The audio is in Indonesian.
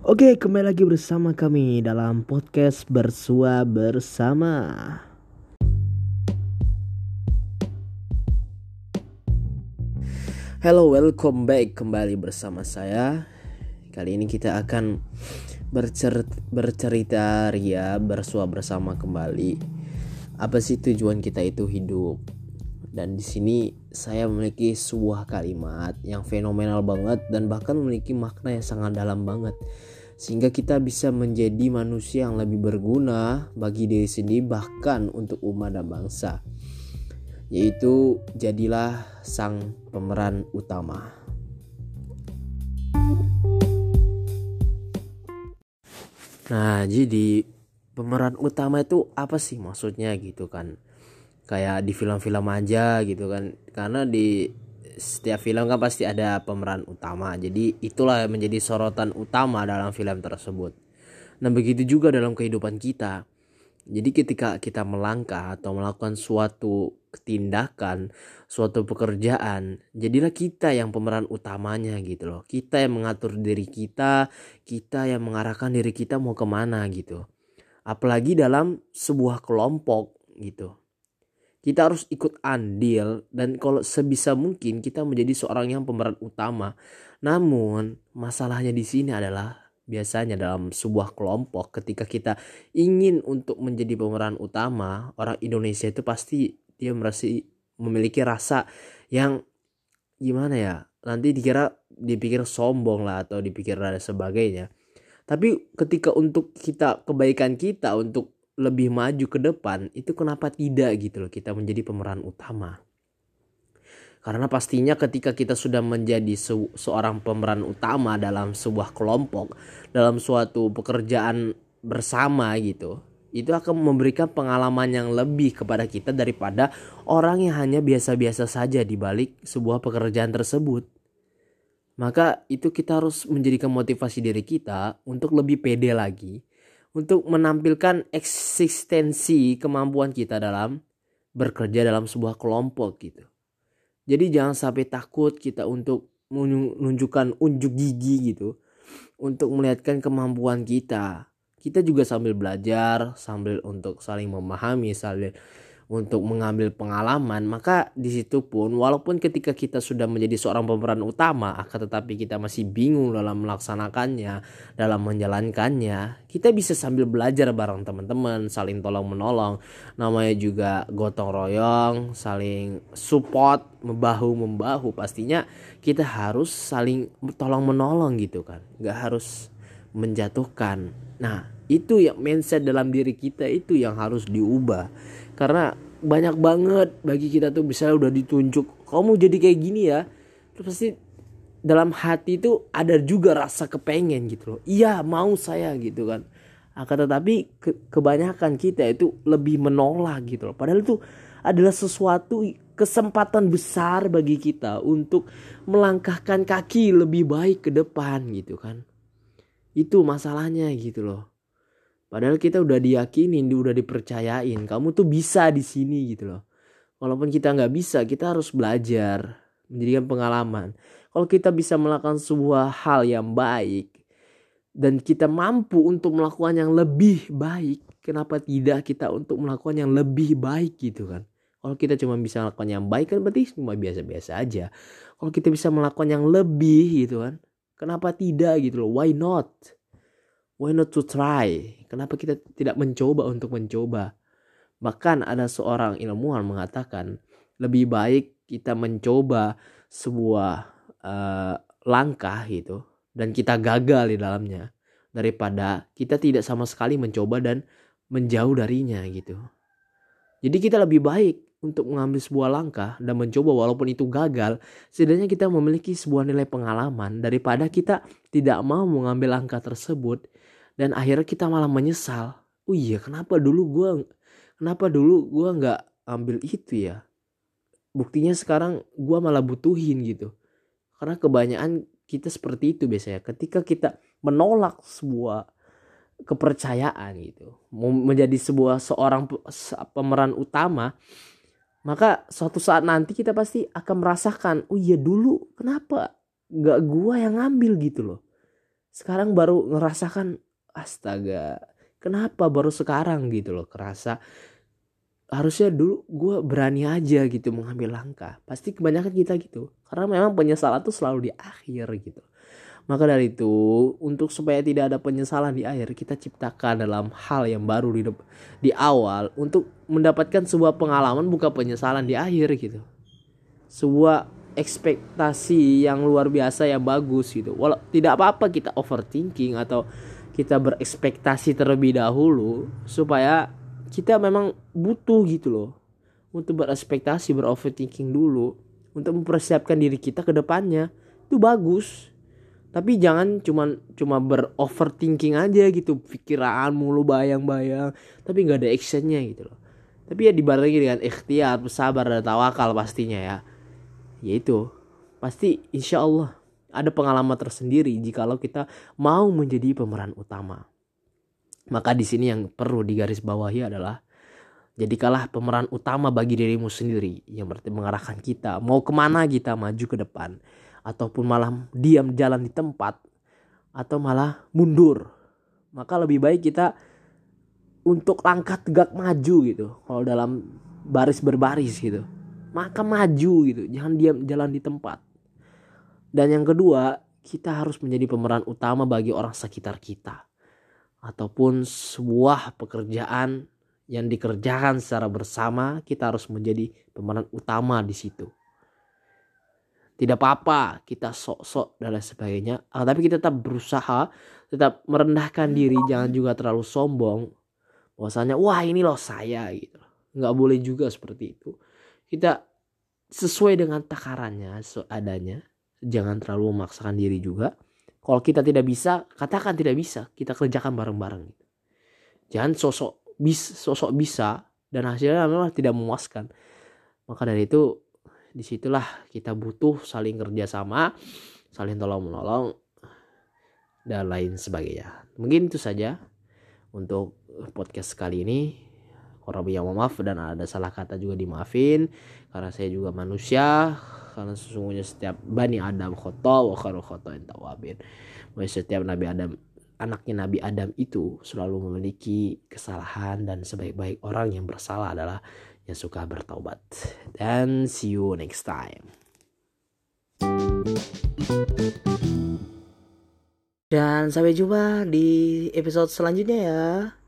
Oke, kembali lagi bersama kami dalam podcast Bersua Bersama. Hello, welcome back kembali bersama saya. Kali ini kita akan bercer bercerita ria bersua bersama kembali. Apa sih tujuan kita itu hidup? Dan di sini saya memiliki sebuah kalimat yang fenomenal banget dan bahkan memiliki makna yang sangat dalam banget. Sehingga kita bisa menjadi manusia yang lebih berguna bagi diri sendiri bahkan untuk umat dan bangsa. Yaitu jadilah sang pemeran utama. Nah jadi pemeran utama itu apa sih maksudnya gitu kan kayak di film-film aja gitu kan. Karena di setiap film kan pasti ada pemeran utama. Jadi itulah yang menjadi sorotan utama dalam film tersebut. Nah begitu juga dalam kehidupan kita. Jadi ketika kita melangkah atau melakukan suatu tindakan suatu pekerjaan jadilah kita yang pemeran utamanya gitu loh. Kita yang mengatur diri kita kita yang mengarahkan diri kita mau ke mana gitu. Apalagi dalam sebuah kelompok gitu kita harus ikut andil dan kalau sebisa mungkin kita menjadi seorang yang pemeran utama. Namun masalahnya di sini adalah biasanya dalam sebuah kelompok ketika kita ingin untuk menjadi pemeran utama, orang Indonesia itu pasti dia merasa memiliki rasa yang gimana ya? Nanti dikira dipikir sombong lah atau dipikir dan sebagainya. Tapi ketika untuk kita kebaikan kita untuk lebih maju ke depan itu kenapa tidak gitu loh kita menjadi pemeran utama? Karena pastinya ketika kita sudah menjadi se seorang pemeran utama dalam sebuah kelompok dalam suatu pekerjaan bersama gitu itu akan memberikan pengalaman yang lebih kepada kita daripada orang yang hanya biasa-biasa saja di balik sebuah pekerjaan tersebut. Maka itu kita harus menjadikan motivasi diri kita untuk lebih pede lagi untuk menampilkan eksistensi kemampuan kita dalam bekerja dalam sebuah kelompok gitu. Jadi jangan sampai takut kita untuk menunjukkan unjuk gigi gitu untuk melihatkan kemampuan kita. Kita juga sambil belajar, sambil untuk saling memahami, saling untuk mengambil pengalaman, maka di situ pun walaupun ketika kita sudah menjadi seorang pemeran utama, akan tetapi kita masih bingung dalam melaksanakannya, dalam menjalankannya, kita bisa sambil belajar bareng teman-teman, saling tolong menolong. Namanya juga gotong royong, saling support, membahu membahu. Pastinya kita harus saling tolong menolong gitu kan, nggak harus menjatuhkan. Nah, itu yang mindset dalam diri kita itu yang harus diubah karena banyak banget bagi kita tuh bisa udah ditunjuk kamu jadi kayak gini ya terus pasti dalam hati itu ada juga rasa kepengen gitu loh. Iya mau saya gitu kan. Akan tetapi ke kebanyakan kita itu lebih menolak gitu loh. Padahal itu adalah sesuatu kesempatan besar bagi kita untuk melangkahkan kaki lebih baik ke depan gitu kan. Itu masalahnya gitu loh Padahal kita udah diyakinin, udah dipercayain, kamu tuh bisa di sini gitu loh. Walaupun kita nggak bisa, kita harus belajar, menjadikan pengalaman. Kalau kita bisa melakukan sebuah hal yang baik dan kita mampu untuk melakukan yang lebih baik, kenapa tidak kita untuk melakukan yang lebih baik gitu kan? Kalau kita cuma bisa melakukan yang baik kan berarti cuma biasa-biasa aja. Kalau kita bisa melakukan yang lebih gitu kan, kenapa tidak gitu loh? Why not? Why not to try? Kenapa kita tidak mencoba untuk mencoba? Bahkan ada seorang ilmuwan mengatakan lebih baik kita mencoba sebuah uh, langkah gitu dan kita gagal di dalamnya daripada kita tidak sama sekali mencoba dan menjauh darinya gitu. Jadi kita lebih baik untuk mengambil sebuah langkah dan mencoba walaupun itu gagal, setidaknya kita memiliki sebuah nilai pengalaman daripada kita tidak mau mengambil langkah tersebut dan akhirnya kita malah menyesal. Oh iya kenapa dulu gue kenapa dulu gue nggak ambil itu ya? Buktinya sekarang gue malah butuhin gitu. Karena kebanyakan kita seperti itu biasanya. Ketika kita menolak sebuah kepercayaan gitu menjadi sebuah seorang pemeran utama maka suatu saat nanti kita pasti akan merasakan oh iya dulu kenapa nggak gua yang ngambil? gitu loh. Sekarang baru ngerasakan astaga kenapa baru sekarang gitu loh kerasa harusnya dulu gue berani aja gitu mengambil langkah pasti kebanyakan kita gitu karena memang penyesalan tuh selalu di akhir gitu maka dari itu, untuk supaya tidak ada penyesalan di akhir, kita ciptakan dalam hal yang baru di di awal untuk mendapatkan sebuah pengalaman bukan penyesalan di akhir gitu. Sebuah ekspektasi yang luar biasa yang bagus gitu. Walau tidak apa-apa kita overthinking atau kita berekspektasi terlebih dahulu supaya kita memang butuh gitu loh. Untuk berekspektasi beroverthinking dulu untuk mempersiapkan diri kita ke depannya itu bagus. Tapi jangan cuman cuma beroverthinking aja gitu pikiran mulu bayang-bayang tapi nggak ada actionnya gitu loh. Tapi ya dibarengi dengan ikhtiar bersabar dan tawakal pastinya ya. Yaitu pasti insya Allah ada pengalaman tersendiri jikalau kita mau menjadi pemeran utama. Maka di sini yang perlu digarisbawahi adalah jadikanlah pemeran utama bagi dirimu sendiri yang berarti mengarahkan kita. Mau ke mana kita maju ke depan ataupun malah diam jalan di tempat atau malah mundur. Maka lebih baik kita untuk langkah tegak maju gitu kalau dalam baris berbaris gitu. Maka maju gitu jangan diam jalan di tempat dan yang kedua kita harus menjadi pemeran utama bagi orang sekitar kita. Ataupun sebuah pekerjaan yang dikerjakan secara bersama kita harus menjadi pemeran utama di situ. Tidak apa-apa kita sok-sok dan lain sebagainya ah, tapi kita tetap berusaha tetap merendahkan diri jangan juga terlalu sombong. Bahwasanya wah ini loh saya gitu. Nggak boleh juga seperti itu. Kita sesuai dengan takarannya seadanya jangan terlalu memaksakan diri juga. Kalau kita tidak bisa katakan tidak bisa kita kerjakan bareng-bareng gitu. jangan sosok bis sosok bisa dan hasilnya memang tidak memuaskan. Maka dari itu di situlah kita butuh saling kerjasama saling tolong menolong dan lain sebagainya. Mungkin itu saja untuk podcast kali ini. Kurang yang maaf dan ada salah kata juga dimaafin karena saya juga manusia karena sesungguhnya setiap bani Adam khoto wa kharu khoto tawabin setiap Nabi Adam anaknya Nabi Adam itu selalu memiliki kesalahan dan sebaik-baik orang yang bersalah adalah yang suka bertobat. Dan see you next time. Dan sampai jumpa di episode selanjutnya ya.